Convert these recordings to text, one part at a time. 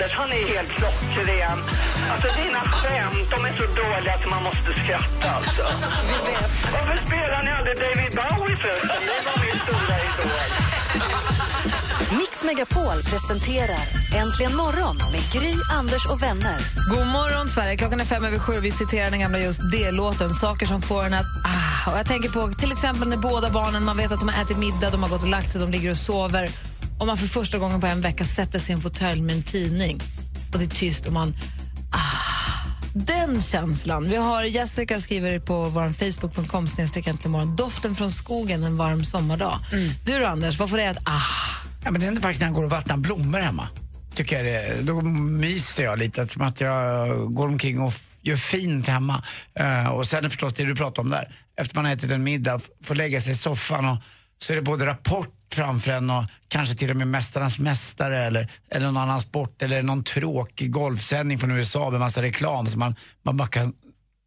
Anders, han är helt klockren. Alltså dina skämt, de är så dåliga att man måste skratta alltså. Varför spelar ni aldrig David Bowie förresten? Det var min stora idol. Mix Megapol presenterar Äntligen morgon med Gry, Anders och vänner. God morgon, Sverige. Klockan är fem över sju. Vi citerar den gamla just D-låten. Saker som får en att... Ah. Och jag tänker på till exempel när båda barnen, man vet att de har ätit middag, de har gått och lagt sig, de ligger och sover och man för första gången på en vecka sätter sig i en fåtölj med en tidning och det är tyst och man... Ah, den känslan. Vi har Jessica skriver på vår Facebook.com imorgon. Doften från skogen en varm sommardag. Du då, Anders, vad får dig att... Ah, Ja, men det är faktiskt när jag går och vattnar blommor hemma. Tycker det, då myser jag lite, som att jag går omkring och gör fint hemma. Eh, och sen förstås det du pratar om där, efter man har ätit en middag, får lägga sig i soffan och så är det både Rapport framför en och kanske till och med Mästarnas Mästare eller, eller någon annan sport eller någon tråkig golfsändning från USA med massa reklam som man, man bara kan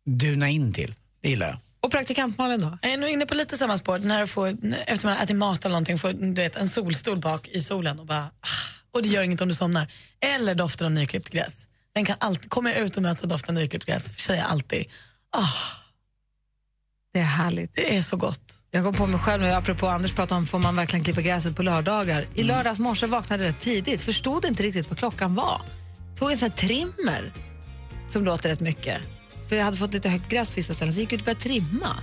duna in till. Det gillar jag. och praktikant Malin då? Jag är nog inne på lite samma spår. När du får, efter man har ätit mat eller någonting, får du vet, en solstol bak i solen och bara... ah, Och det gör inget om du somnar. Eller doften av nyklippt gräs. Den kan alltid, kommer jag ut och möts av doften av nyklippt gräs säger jag alltid ah, Det är härligt. det är så gott. Jag kom på mig själv nu, apropå Anders pratade om får man verkligen klippa gräset på lördagar. I lördags morse vaknade jag rätt tidigt, förstod inte riktigt vad klockan var. Tog en sån här trimmer som låter rätt mycket. För jag hade fått lite högt gräs på vissa ställen så gick ut och började trimma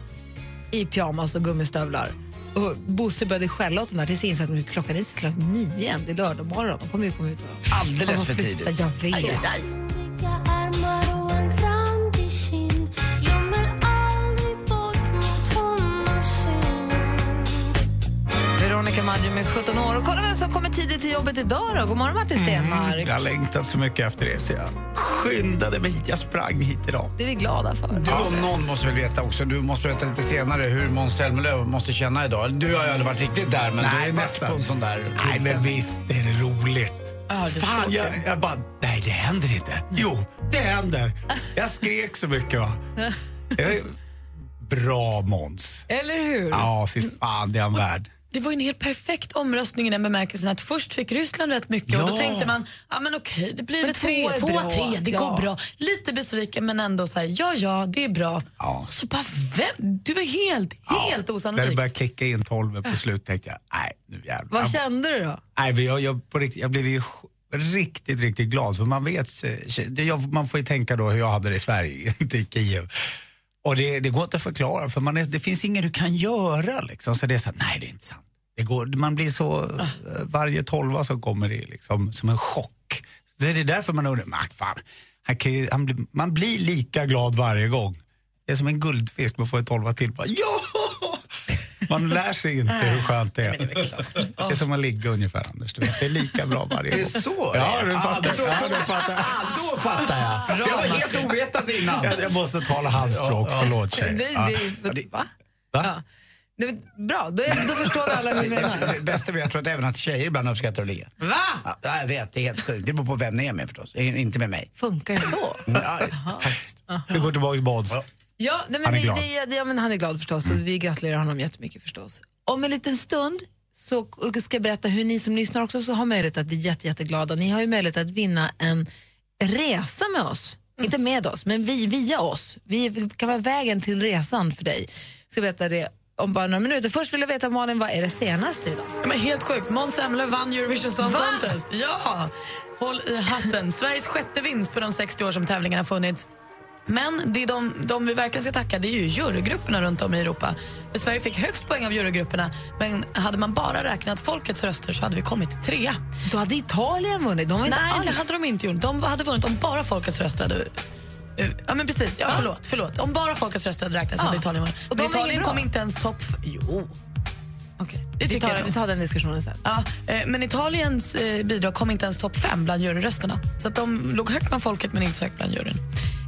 i pyjamas och gummistövlar. Och Bosse började skälla åt den där tills jag insåg att klockan är slagit nio än, det är lördag morgon. De kommer ju komma ut och Alldeles för tidigt. Jag vet. Aj, aj, Veronica Maggio med 17 år. Och kolla vem som kommer tidigt till jobbet idag då. God morgon Martin Stenmark. Jag har längtat så mycket efter det så jag skyndade mig hit. Jag sprang hit idag. Det är vi glada för. Du någon måste väl veta också, du måste veta lite senare hur Måns Zelmerlöw måste känna idag. Du har ju aldrig varit riktigt där men du har varit på en sån där Nej, men visst är det roligt. Det är Fan, jag, jag bara, nej det händer inte. Jo, det händer. Jag skrek så mycket va. Bra Måns. Eller hur? Ja, fy fan, det är han värd. Det var ju en helt perfekt omröstning i den bemärkelsen att först fick Ryssland rätt mycket och då Ja. tänkte man, ja men okej, det blir Men väl två tre, två, tre, det Ja. går bra. Lite besviken men ändå så här, ja ja, det är bra. Ja. Och så bara, vem? Du var helt, helt När det började klicka in 12 på slut tänkte jag, nej nu jävlar. Vad kände du då? Nej, jag, jag, på riktigt, jag blev ju riktigt, riktigt glad. För man vet, eh, man får ju tänka då hur jag hade det i Sverige, inte i Kiev. Och det, det går inte att förklara, för man är, det finns inget du kan göra. Liksom. Så det är så här, nej det är inte sant. Det går, man blir så, eh, varje tolva som kommer det liksom som en chock. Så det är därför man undrar, fan, han kan ju, han blir, man blir lika glad varje gång. Det är som en guldfisk, man får en tolva till. Bara, ja! Man lär sig inte hur skönt det är. Det är som att ligga ungefär Anders. Du vet. Det är lika bra varje gång. Är det så? Ja, du Ah, fattar. då- Ja, du fattar. Då fattar jag. Jag var helt ovetande innan. Jag, jag måste tala handspråk, förlåt Det, tjejer. Ja. det, va? Va? Ja. Det, är bra, då, är, då förstår vi alla hur du menar. Det bästa är jag tror att även att tjejer ibland uppskattar att ligga. Va? Ja, jag vet, det är helt sjukt. Det beror på vem ni är med förstås. Inte med mig. Funkar det så? Ja, faktiskt. Vi går tillbaka till Måns. Ja, nej, men Han är glad. Det, det, ja, men han är glad förstås och vi gratulerar honom jättemycket förstås. Om en liten stund så ska jag berätta hur ni som lyssnar också så har möjlighet att bli jätte, jätteglada. Ni har ju möjlighet att vinna en resa med oss. Inte med oss, men vi, via oss. Vi kan vara vägen till resan för dig. Ska berätta det om bara några minuter. Först vill jag veta Malin, vad är det senaste idag? Ja, Men helt sjukt, Måns Zelmerlöw vann Eurovision Song Va? Contest. Ja! Håll i hatten. Sveriges sjätte vinst på de 60 år som tävlingen har funnits. Men det är de, de vi verkligen ska tacka det är ju jurygrupperna runt om i Europa. För Sverige fick högst poäng av jurygrupperna men hade man bara räknat folkets röster så hade vi kommit trea. Då hade Italien vunnit. De Nej, alls- det hade de inte gjort. De hade vunnit om bara folkets röster hade... Uh, Ja, men precis. Ja, förlåt, förlåt. Om bara folkets röster hade räknats Ja. hade Italien vunnit. Men Italien kom inte ens topp... Jo. Okej. Det Vi tycker tar, jag vi tar den diskussionen sen. Ja, eh, men Italiens eh, bidrag kom inte ens topp fem bland juryrösterna. Så att de låg högt bland folket men inte så högt bland juryn.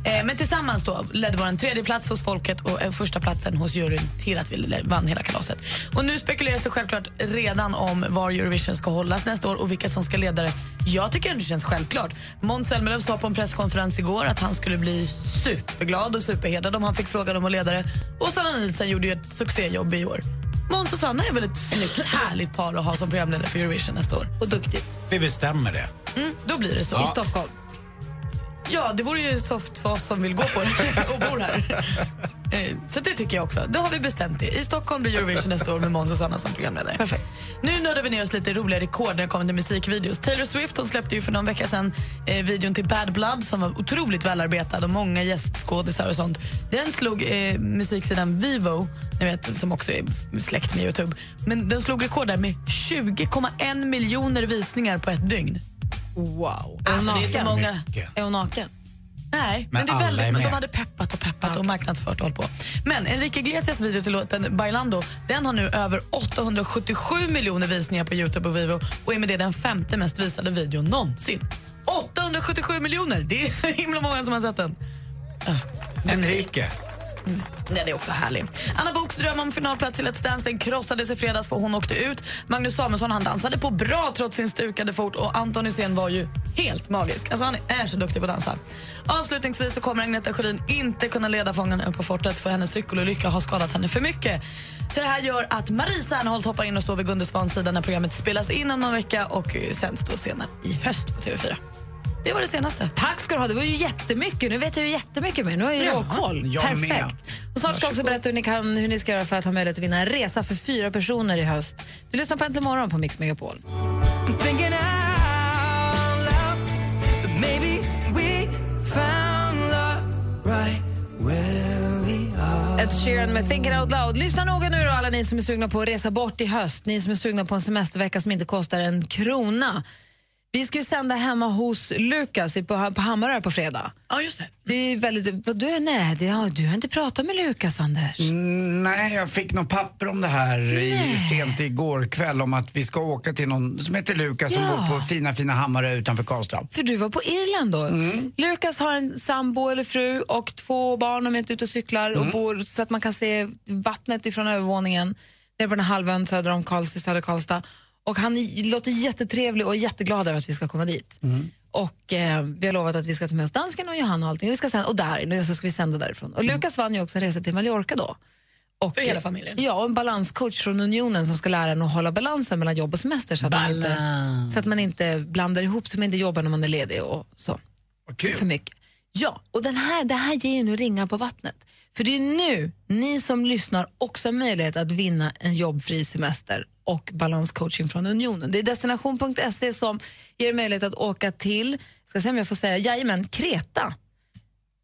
Eh, men tillsammans då ledde vår tredje plats hos folket och eh, första platsen hos juryn till att vi vann hela kalaset. Och nu spekuleras det självklart redan om var Eurovision ska hållas nästa år och vilka som ska leda det. Jag tycker det känns självklart. Måns Zelmerlöw sa på en presskonferens igår att han skulle bli superglad och superhedrad om han fick frågan om att leda det. Och Sanna Nielsen gjorde ju ett succéjobb i år. Måns och Sanna är väl ett snyggt, härligt par att ha som programledare för Eurovision nästa år. Och duktigt. Vi bestämmer det. Mm, då blir det så. I Stockholm. Ja, det vore ju soft för oss som vill gå på det och bor här. Eh, Så det tycker jag också. Då har vi bestämt det. I Stockholm blir Eurovision nästa år med Måns och Sanna som programledare. Perfekt. Nu nördar vi ner oss lite i roliga rekord när det kommer till musikvideos. Taylor Swift hon släppte ju för någon vecka sedan eh, videon till Bad Blood som var otroligt välarbetad och många gästskådisar och sånt. Den slog eh, musiksidan Vivo, ni vet, som också är släkt med Youtube, men den slog rekord där med 20,1 miljoner visningar på ett dygn. Wow. Alltså, det är så många... Är hon naken? Nej, men, Men det är väldigt, är men de hade peppat och peppat och marknadsfört och hållit på. Men Enrique Iglesias video till låten Bailando den har nu över 877 miljoner visningar på Youtube och Vivo och är med det den femte mest visade videon någonsin. 877 miljoner! Det är så himla många som har sett den. Enrique. Mm. Den är också härlig. Anna Boks dröm om finalplats i Let's Dance den krossades i fredags för hon åkte ut. Magnus Samuelsson han dansade på bra trots sin stukade fot och Anton Hysén var ju helt magisk. Alltså han är så duktig på att dansa. Avslutningsvis så kommer Agneta Sjödin inte kunna leda Fångarna upp på fortet för hennes cykelolycka har skadat henne för mycket. Så det här gör att Marie Serneholt hoppar in och står vid Gunde Svans sida när programmet spelas in om någon vecka och eh, sänds då senare i höst på TV4. Det var det senaste. Tack ska du ha. Det var ju jättemycket. Nu vet jag ju jättemycket mer. Nu har jag ju Ja, råkoll. Perfekt. med. Och snart ska jag också berätta hur ni, kan, hur ni ska göra för att ha möjlighet att vinna en resa för fyra personer i höst. Du lyssnar på Äntligen morgon på Mix Megapol. Ed Sheeran med Thinking Out Loud. Lyssna noga nu då alla ni som är sugna på att resa bort i höst. Ni som är sugna på en semestervecka som inte kostar en krona. Vi ska ju sända hemma hos Lukas i- på, på Hammarö på fredag. Ja, just det. Det är väldigt, du, är, nej, det, ja, du har inte pratat med Lukas, Anders. Mm, nej, jag fick något papper om det här i, sent igår kväll om att vi ska åka till någon som heter Lukas som Ja. bor på fina, fina Hammarö utanför Karlstad. För du var på Irland då. Lukas har en sambo eller fru och två barn, de är inte ute och cyklar och bor så att man kan se vattnet ifrån övervåningen nere på den halvön söder om Karlstad, söder Karlstad. Och han låter jättetrevlig och jätteglad över att vi ska komma dit. Och eh, vi har lovat att vi ska ta med oss dansken och Johanna och allting. Och, vi ska sända, och där, och så ska vi sända därifrån. Och Lukas vann ju också en resa till Mallorca då. Och, För hela familjen. Ja, och en balanscoach från Unionen som ska lära en att hålla balansen mellan jobb och semester så att, man inte, så att man inte blandar ihop, så man inte jobbar när man är ledig och så. Kul. För mycket. Ja, och den här, det här ger ju nu ringar på vattnet. För det är nu ni som lyssnar också har möjlighet att vinna en jobbfri semester och balanscoaching från Unionen. Det är destination.se som ger er möjlighet att åka till, ska se om jag får säga, jajamän, Kreta.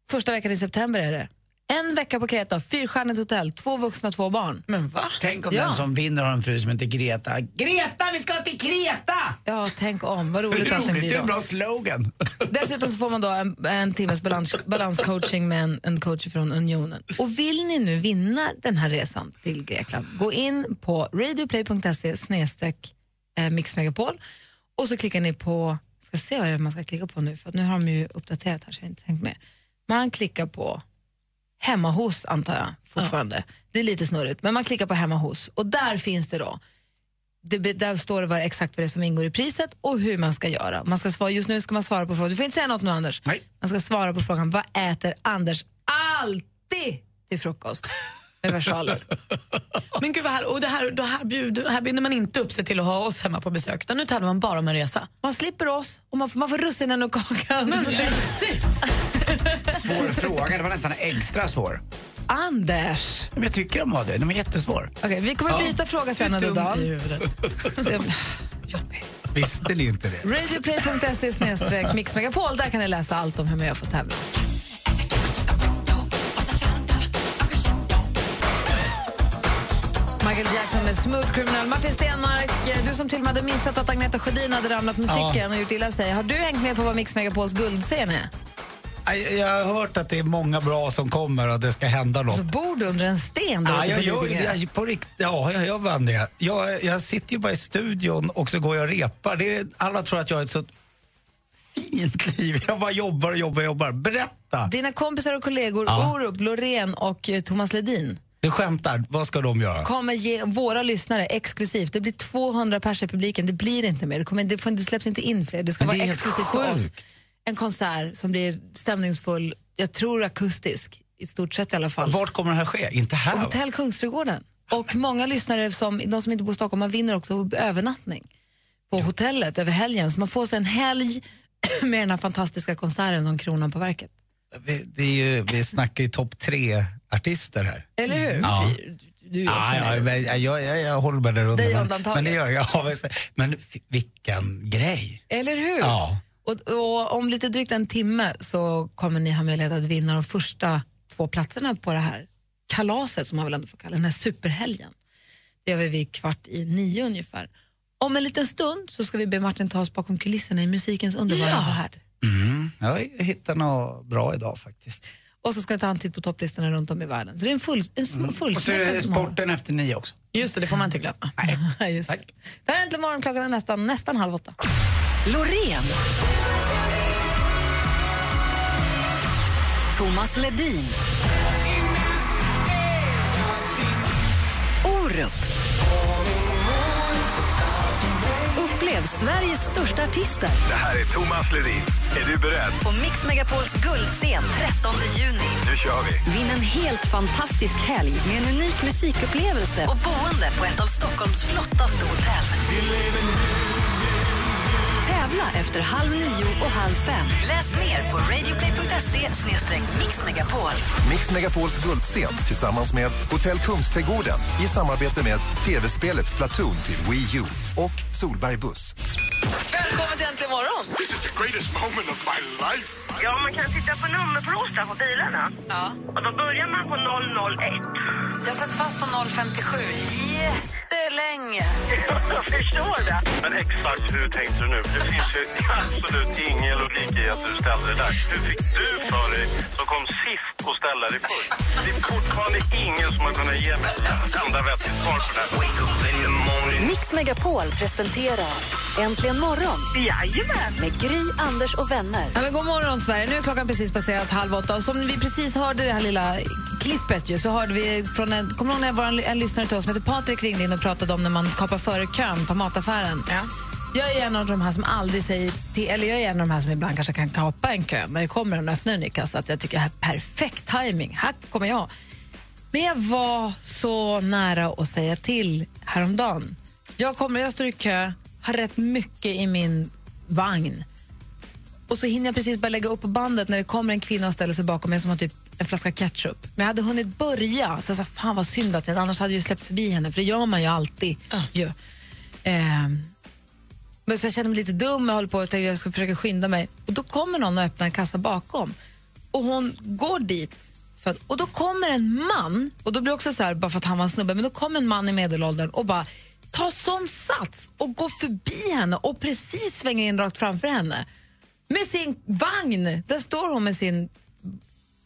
Första veckan i september är det. En vecka på Kreta, fyrstjärnigt hotell, två vuxna, två barn. Men va? Tänk om Ja. den som vinner har en fru som heter Greta. Greta, vi ska till Kreta! Ja, tänk om, vad roligt allting Roligt, blir det är då. en bra slogan. Dessutom så får man då en, en timmes balans, balanscoaching med en, en coach från Unionen. Och vill ni nu vinna den här resan till Grekland, gå in på radioplay.se snedstreck eh, mixmegapol och så klickar ni på, ska se vad det är man ska klicka på nu för nu har de ju uppdaterat här så jag har inte tänkt med. Man klickar på hemma hos antar jag fortfarande. Det är lite snurrigt men man klickar på hemma hos och där finns det då det, där står det vad, exakt vad det är som ingår i priset och hur man ska göra. Man ska svara, just nu ska man svara på frågan, du får inte säga något nu Anders. Nej. Man ska svara på frågan, vad äter Anders alltid till frukost? Med versaler. Men gud vad här, och det här, det här, bjuder, här binder man inte upp sig till att ha oss hemma på besök utan nu tävlar man bara om en resa. Man slipper oss och man får, man får russinen och kakan. Men! Svår fråga, det var nästan extra svår. Anders! Men jag tycker de var det, de var jättesvår. Okej, vi kommer byta fråga sen under dagen. Visste ni inte det? Radioplay.se snedstreck mixmegapol, där kan ni läsa allt om hur man gör för att tävla. Michael Jackson med Smooth Criminal. Martin Stenmark, eh, du som till och med hade missat att Agneta Sjödin hade ramlat med cykeln och gjort illa sig. Har du hängt med på vad Mix Megapols guldscen är? Jag, jag har hört att det är många bra som kommer och att det ska hända något. Så bor du under en sten då Ja, jag, jag, på rikt, ja, jag gör fan det. Jag, jag sitter ju bara i studion och så går jag och repar. Det är, alla tror att jag har ett så fint liv. Jag bara jobbar och jobbar och jobbar. Berätta! Dina kompisar och kollegor Ja. Orup, Loreen och eh, Thomas Ledin Du skämtar. Vad ska de göra? kommer ge våra lyssnare exklusivt. Det blir 200 pers i publiken. Det blir inte mer. Det, kommer, det, får, det släpps inte in fler. Det ska Men det vara är helt exklusivt för oss. En konsert som blir stämningsfull, jag tror akustisk, i stort sett i alla fall. Vart kommer det här ske? Inte här? va? Hotell Kungsträdgården. Och många lyssnare, som, de som inte bor i Stockholm, man vinner också övernattning på hotellet över helgen. Så man får sig en helg med den här fantastiska konserten som kronan på verket. Vi, det är ju, vi snackar ju topp tre artister här. Eller hur? Ja. Du är också Ja, men jag, jag, jag, håller med där under. Dig men- undantaget. Men det gör jag. Ja, men Men vilken grej. Eller hur? Ja. Och, och om lite drygt en timme så kommer ni ha möjlighet att vinna de första två platserna på det här kalaset som man väl ändå får kalla det, den här superhelgen. Det gör vi vid kvart i nio ungefär. Om en liten stund så ska vi be Martin ta oss bakom kulisserna i musikens underbara Ja. värld. Mm. Jag hittar något bra idag faktiskt. Och så ska vi ta en titt på topplistorna runt om i världen. Så det är en full, en sm- Och så är det sporten efter nio också. Just det, det får man inte glömma. Just. det. Det här är Äntligen morgon, klockan är nästan, nästan halv åtta. Loreen. Thomas Ledin. Orup. Upplev Sveriges största artister Det här är Thomas Ledin. Är du beredd? på Mix Megapols guldscen 13 juni. Nu kör vi! Vinn en helt fantastisk helg med en unik musikupplevelse och boende på ett av Stockholms flottaste hotell. Tävla efter halv nio och halv fem. Läs mer på radioplay.se mixmegapol. Mix Megapols guldscen tillsammans med Hotell Kungsträdgården i samarbete med tv-spelet Splatoon till Wii U och Solberg Buss. Välkommen till Äntligen morgon! This is the greatest moment of my life. Ja, man kan titta på nummerplåtar på bilarna. Ja. Och då börjar man på 001. Jag satt fast på 057 jättelänge. Jag förstår det. Men exakt hur tänkte du nu? Det finns ju absolut ingen logik i att du ställde det där. Hur fick du för dig, som kom sist, att ställa dig först? Det är fortfarande ingen som har kunnat ge mig ett enda vettigt svar på det här. Mix Megapol presenterar Äntligen morgon Jajamän. med Gry, Anders och vänner. Ja, men god morgon, Sverige. Nu är klockan precis passerat halv åtta. Och som vi precis hörde det här lilla klippet ju, så hörde vi från en, kommer var en, en lyssnare till oss som heter Patrik ringde in och pratade om när man kapar före kön på mataffären. Ja. Jag är en av de här som aldrig säger till, eller jag är en av de här som ibland kanske kan kapa en kö när det kommer en och öppnar en ny kassa. Att jag tycker det här är perfekt timing. Här kommer jag. Men jag var så nära att säga till häromdagen. Jag, kommer, jag står i kö, har rätt mycket i min vagn. Och så hinner jag precis börja lägga upp på bandet när det kommer en kvinna och ställer sig bakom mig som har typ en flaska ketchup. Men jag hade hunnit börja, så jag sa fan vad synd att jag, annars hade jag ju släppt förbi henne, för det gör man ju alltid. Ju. Ehm, men så jag känner mig lite dum, jag håller på och tänker jag ska försöka skynda mig. Och då kommer någon och öppnar en kassa bakom. Och hon går dit. Att, och då kommer en man, och då blir också så här, bara för att han var en snubbe, men då kommer en man i medelåldern och bara tar sån sats och går förbi henne och precis svänger in rakt framför henne. Med sin vagn, där står hon med sin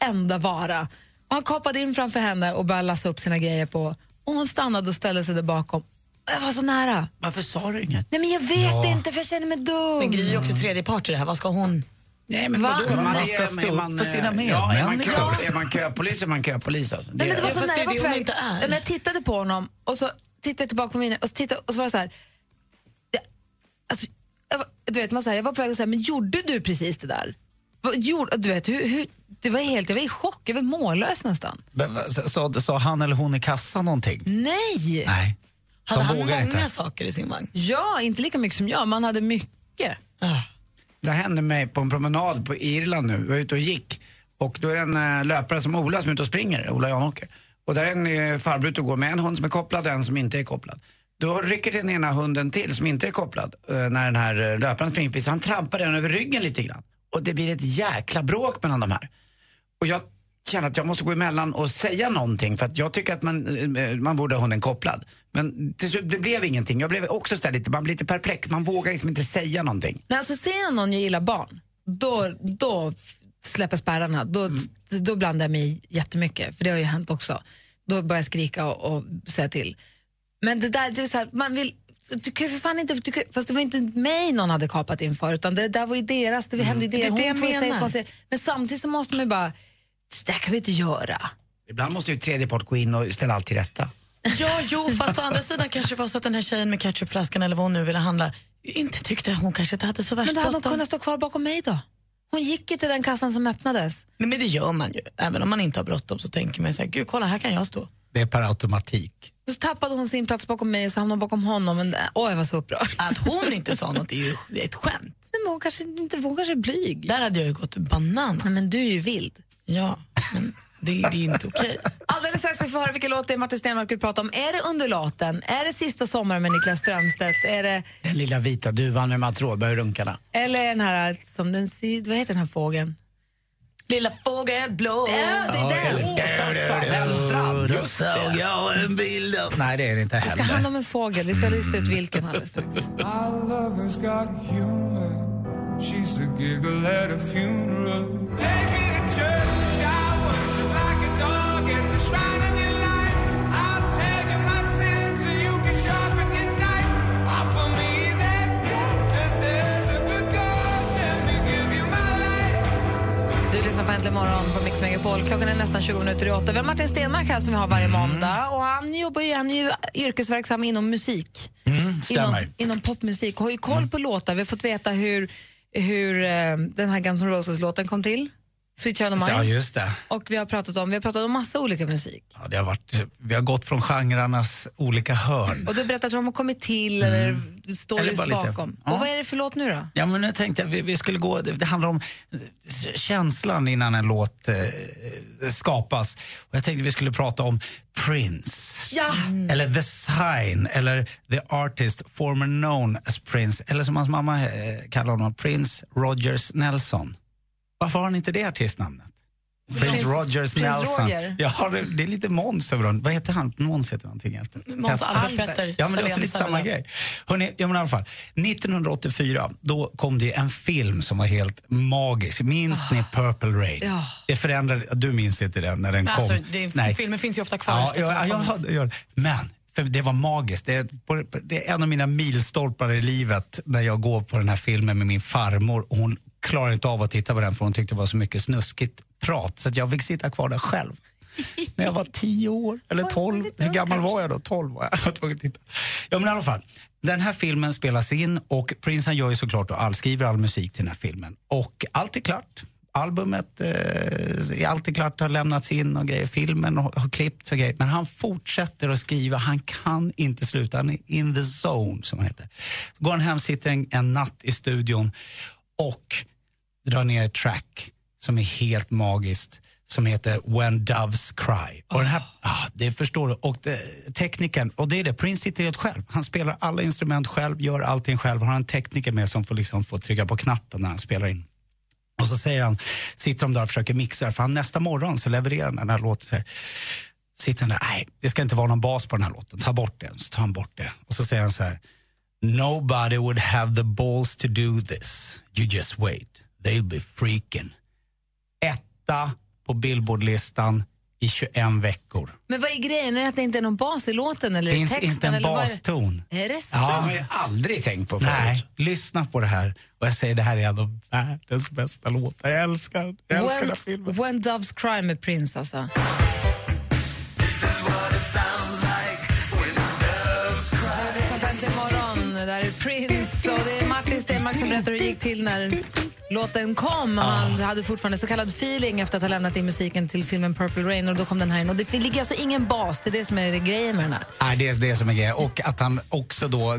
enda vara. Och han kapade in framför henne och började lassa upp sina grejer på. Och hon stannade och ställde sig där bakom. Jag var så nära. Varför sa du inget? Nej men jag vet inte för jag känner mig dum. Men Gry är också tredje part i det här. Vad ska hon? Nej, men Va? vadå? Man är- ska stå upp man, för sina eh, Ja, är man, kö, medmänniskor. är man köpolis är man köpolis. Alltså. Nej, men det var Ja, så fast nära. Jag inte är. Ja, men Jag tittade på honom och så tittade jag tillbaka på mina och så, tittade, och så var det så här. Det, alltså, jag, var, du vet, man säger, jag var på väg att säga, men gjorde du precis det där? Vad, gjorde, du vet, hur, hur, det var helt, jag var i chock, jag var mållös nästan. Sa, sa, han eller hon i kassan någonting? Nej! Nej. Hade De han vågar många inte. saker i sin vagn? Ja, inte lika mycket som jag, man hade mycket. Det hände mig på en promenad på Irland nu. Jag var ute och gick. Och då är det en eh, löpare som Ola som är ute och springer, Ola Janåker. Och där är en eh, farbror ute och går med en hund som är kopplad och en som inte är kopplad. Då rycker den ena hunden till som inte är kopplad eh, när den här eh, löparen springer förbi. Så han trampar den över ryggen lite grann. Och det blir ett jäkla bråk mellan de här. Och jag känner att jag måste gå emellan och säga någonting för att jag tycker att man, man borde ha hunden kopplad. Men till slut, det blev ingenting. Jag blev också så lite, man blir lite perplex, man vågar liksom inte säga någonting. Nej, alltså, ser jag någon jag gillar barn, då, då släpper spärrarna, då, då blandar jag mig jättemycket, för det har ju hänt också. Då börjar jag skrika och, och säga till. Men det där, det är så här, man vill du kan ju för fan inte, du kan, fast det var inte mig någon hade kapat inför, utan det där var ju deras, det hände ju Det är deras. det Hon jag får ju säga menar. sig. Men samtidigt så måste man ju bara, det där kan vi inte göra. Ibland måste ju tredje part gå in och ställa allt till rätta. Ja, jo, fast å andra sidan kanske det var så att den här tjejen med ketchupflaskan eller vad hon nu ville handla inte tyckte hon kanske inte hade så värst Men då hade hon kunnat stå kvar bakom mig då. Hon gick ju till den kassan som öppnades. Nej, men det gör man ju. Även om man inte har bråttom så tänker man så här, gud kolla här kan jag stå. Det är per automatik. Så tappade hon sin plats bakom mig och så hamnade hon bakom honom. Men, åh, jag var så upprörd. Att hon inte sa något är ju ett skämt. Nej, men hon kanske inte kanske är blyg. Där hade jag ju gått banan. Nej, men du är ju vild. Ja, men det, det är inte okej. Alldeles strax ska vi få höra vilken låt det är Martin Stenmarck vill prata om. Är det Under låten? Är det Sista sommaren med Niklas Strömstedt? Är det, Den lilla vita duvan med Mats Rådberg och runkarna. eller den här, som den, vad heter den här fågeln? Lilla fågel blå. Det är den. Då just såg jag en bild av... Nej, det är det inte Det ska heller. handla om en fågel. Vi ska lista ut vilken alldeles strax. She's the giggle at a funeral. Take me to church. I worship like a dog at the shrine of your life. I'll tell you my sins and you can sharpen your knife. Offer me that instead of good God. Let me give you my life. Du lyssnar på Äntligen morgon på Mix Megapol. Klockan är nästan 20 minuter i åtta. Vi har Martin Stenmarck här som vi har varje måndag. Och han, jobbar ju, han är ju yrkesverksam inom musik. stämmer. Inom, inom popmusik. Har ju koll på låtar. Vi har fått veta hur, hur eh, den här Guns N' Roses-låten kom till. Sweet Child of Mine. Ja, just det. Och vi har pratat om, vi har pratat om massa olika musik. Ja, det har varit, vi har gått från genrernas olika hörn. Och du har berättat hur de har kommit till eller stories Eller bara lite. bakom. Ja. Och vad är det för låt nu då? Ja, men nu tänkte jag vi, vi skulle gå, det, det handlar om känslan innan en låt eh, skapas. Och jag tänkte vi skulle prata om Prince. Ja! Eller The Sign, eller The Artist former known as Prince. Eller som hans mamma eh, kallar honom, Prince Rogers Nelson. Varför har han inte det artistnamnet? Prince, Prince- Rogers Prince Nelson. Roger? Ja, det, det är lite Måns över honom. Vad heter han? Måns heter någonting efter. Måns Albert Petter. Ja, men det är också lite samma grej. Hörrni, ja, men i alla fall. 1984, då kom det en film som var helt magisk. Minns ni Purple Rain? Ja. Det förändrade, du minns inte den när den Alltså, kom? det, Nej. filmen finns ju ofta kvar Ja, efter ja, ja, ja, ja, men för det var magiskt. Det är, det är en av mina milstolpar i livet när jag går på den här filmen med min farmor. Och hon klarar inte av att titta på den för hon tyckte det var så mycket snuskigt prat. Så jag fick sitta kvar där själv. när jag var tio år, eller tolv. Hur gammal var jag då? Tolv var jag. jag titta. Ja, men i alla fall. Den här filmen spelas in och Prince han gör ju såklart och all, skriver all musik till den här filmen. Och allt är klart. Albumet eh, är alltid klart, har lämnats in och grejer. Filmen har, har klippts och grejer. Men han fortsätter att skriva. Han kan inte sluta. Han är in the zone, som han heter. Så går han hem, sitter en, en natt i studion och drar ner ett track som är helt magiskt som heter When Doves Cry. Och den här, ah, det förstår du. Och det, tekniken, och det är det, Prince sitter helt själv. Han spelar alla instrument själv, gör allting själv. Han har en tekniker med som får, liksom, får trycka på knappen när han spelar in. Och så säger han, sitter de där och försöker mixa, för han, nästa morgon så levererar han den här låten. Så här, sitter han där, nej det ska inte vara någon bas på den här låten, ta bort den. Så tar han bort det. Och så säger han så här, Nobody would have the balls to do this. You just wait. They'll be freaking. Etta på Billboardlistan i 21 veckor. Men vad är grejen? Är det att det inte är någon bas i låten eller Finns texten? inte en eller är det? baston. Är det Ja. sant? har jag aldrig tänkt på förut. Nej, lyssna på det här. Och jag säger det här är en av världens bästa låtar. Jag älskar, jag älskar den här filmen. When, When Doves Cry med Prince alltså. Morgon. Där är Prince och det är Martin Stenmarck som berättar hur det gick till när låten kom. Han hade fortfarande så kallad feeling efter att ha lämnat in musiken till filmen Purple Rain och då kom den här in. Och det ligger alltså ingen bas, det är det som är grejen med den här. Nej, det är det som är grejen. Och att han också då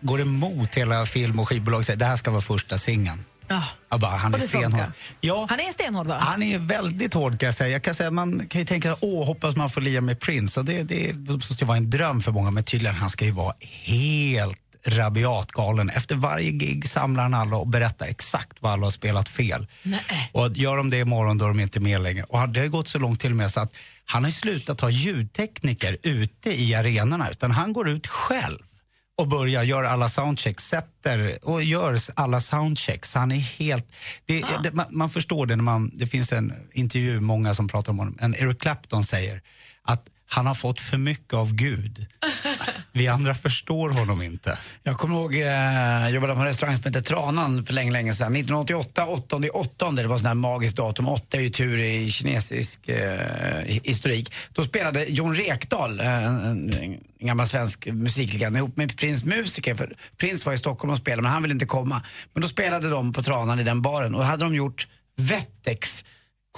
går, emot hela film och skivbolag och säger det här ska vara första singeln. Ja. Jag bara, han är stenhård. Ja, Han är stenhård va? Han är väldigt hård kan jag säga. Jag kan säga man kan ju tänka, åh, hoppas man får lira med Prince. Och det, det, det måste ju vara en dröm för många, men tydligen han ska ju vara helt rabiat galen. Efter varje gig samlar han alla och berättar exakt vad alla har spelat fel. Nej. Och gör de det imorgon då är de inte med längre. Och det har gått så långt till och med så att han har slutat ha ljudtekniker ute i arenorna utan han går ut själv och börjar, gör alla soundchecks, sätter och gör alla soundchecks. Han är helt... Det, det, man, man förstår det när man... Det finns en intervju, många som pratar om honom. En Eric Clapton säger att han har fått för mycket av Gud. Vi andra förstår honom inte. Jag kommer ihåg, jag jobbade på en restaurang som hette Tranan för länge, länge sedan. 1988, 8 8 det var sån här magiskt datum. 8 är ju tur i kinesisk eh, historik. Då spelade Jon Rekdal, eh, en, en, en gammal svensk musiklegend, ihop med Prins musiker. För Prins var i Stockholm och spelade, men han ville inte komma. Men då spelade de på Tranan i den baren och hade de gjort Vettex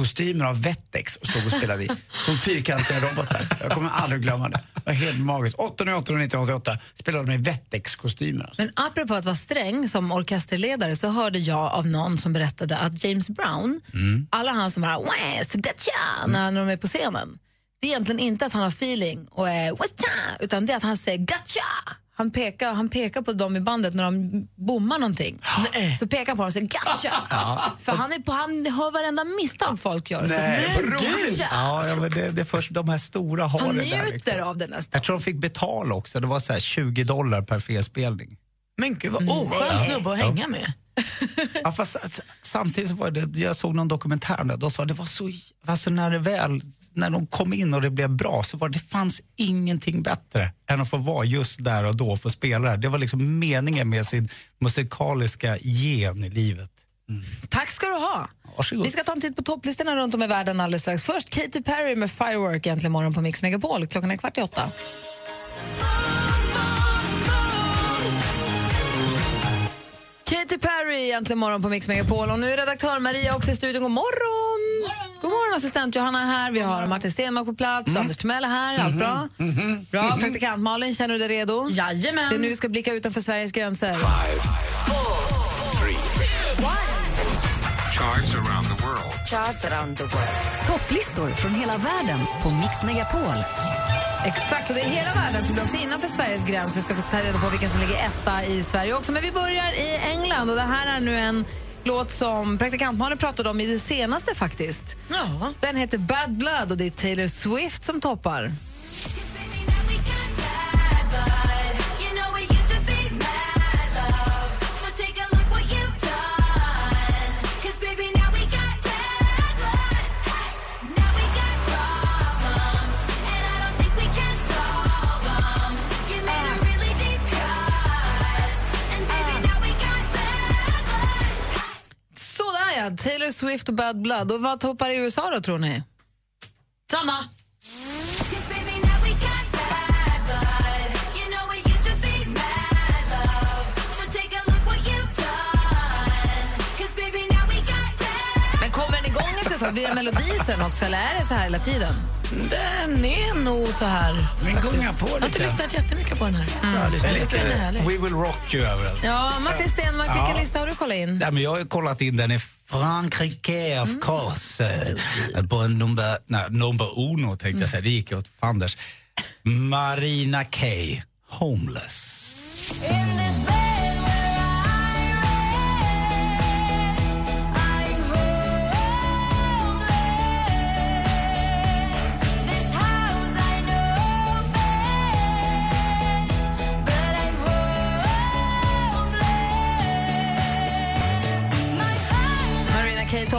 kostymer av Vettex och stod och spelade i. Som fyrkantiga robotar. Jag kommer aldrig glömma det. Det var helt magiskt. 8 8 1988 spelade de i Vettex-kostymer. Alltså. Men apropå att vara sträng som orkesterledare så hörde jag av någon som berättade att James Brown, Mm. alla han som bara "Wes, gotcha", när när de är på scenen, det är egentligen inte att han har feeling och är "Whatcha", utan det är att han säger gotcha. Han pekar, han pekar på dem i bandet när de bommar någonting. Så pekar han på dem och säger gotcha. För han, är på, han hör varenda misstag folk gör. Nej, så, gotcha. Ja, ja, men det, det är först de här stora har Han det där. njuter Liksom. av det nästan. Jag tror de fick betala också. Det var så här 20 dollar per felspelning. Men gud vad oskön Ja. snubbe att Ja. hänga med. Ja, fast samtidigt var det, jag såg någon dokumentär om det, de sa det var så, alltså när det väl, när de kom in och det blev bra så var det, det fanns ingenting bättre än att få vara just där och då och få spela det. Det var liksom meningen med sin musikaliska gen i livet. Tack ska du ha. Varsågod. Vi ska ta en titt på topplistorna runt om i världen alldeles strax. Först Katy Perry med Firework äntligen morgon på Mix Megapol. Klockan är kvart i åtta. Katy Perry äntligen morgon på Mix Megapol. Och nu är redaktör Maria också i studion. God morgon! God morgon assistent Johanna är här. Vi har Martin Stenmark på plats. Anders Timell är här. Allt bra? Bra. Praktikant Malin, känner du dig redo? Jajamän. Det är nu vi ska blicka utanför Sveriges gränser. Charts around the world. Charts around the world. Topplistor från hela världen på Mix Megapol. Exakt, och det är hela världen som blir också innanför Sveriges gräns. Vi ska få ta reda på vilken som ligger etta i Sverige också. Men vi börjar i England och det här är nu en låt som praktikantmannen pratade om i det senaste faktiskt. Ja. Den heter Bad Blood och det är Taylor Swift som toppar. Swift och Bad Blood. Och vad toppar i USA då tror ni? Samma. Tag? Blir det melodi sen också eller är det så här hela tiden? Den är nog så här. Men faktiskt. gunga på Jag har inte lite. lyssnat jättemycket på den här. Ja, lyssna Jag tycker lite. den är härlig. We will rock you överallt. Ja, Martin Stenmark, vilken Ja. lista har du kollat in? Ja, men jag har ju kollat in den i Frankrike, of course. Eh, På en number, nej, number uno tänkte jag säga, det gick åt fanders. Marina Kaye, Homeless. Marina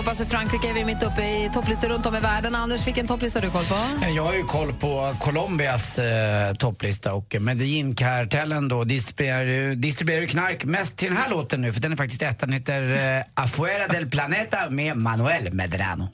toppas i Frankrike. Vi är mitt uppe i topplistor runt om i världen. Anders, vilken topplista har du koll på? Jag har ju koll på Colombias eh, topplista och Medellin-kartellen då distribuerar, ju- distribuerar ju knark mest till den här låten nu för den är faktiskt etta. Den heter eh, Afuera del Planeta med Manuel Medrano.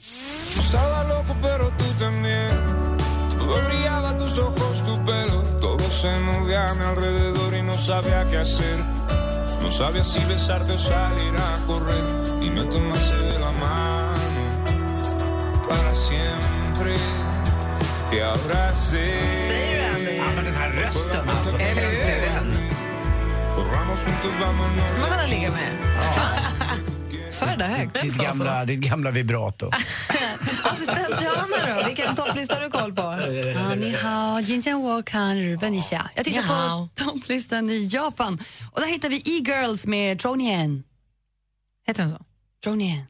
No sabía si besarte o salir a correr. Y me tomaste de la mano para siempre. Y ahora sé. Säger du? Ja, men den här rösten alltså. Eller hur? den. Corramos juntos, vámonos. Ska man kunna ligga med? För det högt. Ditt gamla, ditt gamla vibrato. Assistent Johanna då, vilken topplista har du koll på? Ni hao, jinjian wokan, ruben isha. Jag tittar på topplistan i Japan och där hittar vi E-Girls med Tronian. Heter den så? Tronian.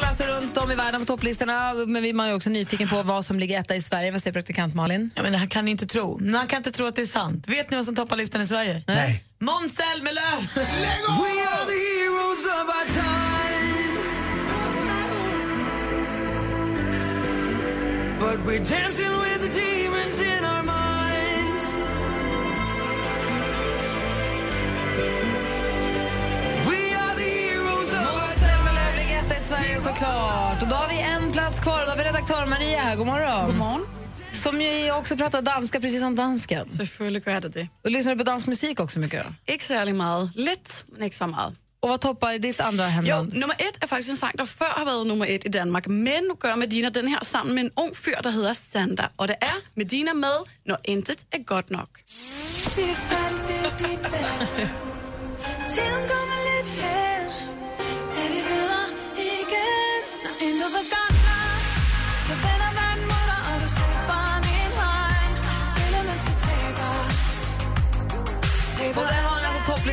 Kollar alltså runt om i världen på topplistorna, men vi- man är också nyfiken på vad som ligger etta i Sverige. Vad säger praktikant Malin? Ja, men det här kan ni inte tro. Man kan inte tro att det är sant. Vet ni vad som toppar listan i Sverige? Nej. Måns Zelmerlöw! We are the heroes of our time. But we're dancing with the Sverige såklart. Och då har vi en plats kvar. Då har vi redaktör Maria här. God morgon. God morgon. Som ju också pratar danska precis som dansken. Selvfølgelig gør det det. Och lyssnar du på dansmusik också mycket? Ikke særlig meget. Lidt, men ikke så meget. Och vad toppar ditt andra Jo, hemland? nummer ett er faktisk en sang, der før har været nummer et i Danmark. Men nu gør Medina den her sammen med en ung fyr, der hedder Sander. Og det er Medina med, når intet er godt nok.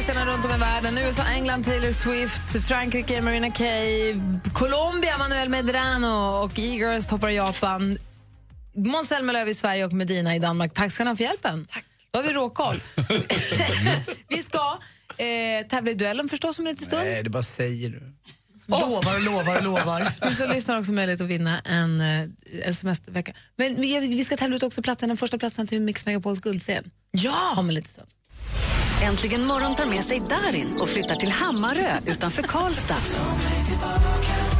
topplistorna runt om i världen. USA, England, Taylor Swift, Frankrike, Marina Kaye, Colombia, Manuel Medrano och E-Girls toppar Japan. Måns Zelmerlöw i Sverige och Medina i Danmark. Tack ska ni ha för hjälpen. Tack. Då har vi råkoll. vi ska eh, tävla i duellen förstås om en liten stund. Nej, det bara säger du. Lovar och lovar och lovar. Ni som lyssnar också möjlighet att vinna en, eh, en semestervecka. Men vi vi ska tävla ut också platsen, den första platsen till Mix Megapols guldscen. Ja! Om en liten stund. Äntligen morgon tar med sig Darin och flyttar till Hammarö utanför Karlstad.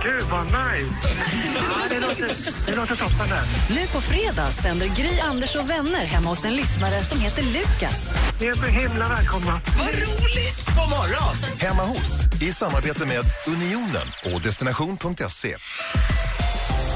Gud, vad nice! Ja, det, låter, det låter toppen där. Nu på fredag sänder Gry, Anders och vänner hemma hos en lyssnare som heter Lukas. Ni är så himla välkomna. Vad roligt! God morgon! Hemma hos i samarbete med Unionen och destination.se.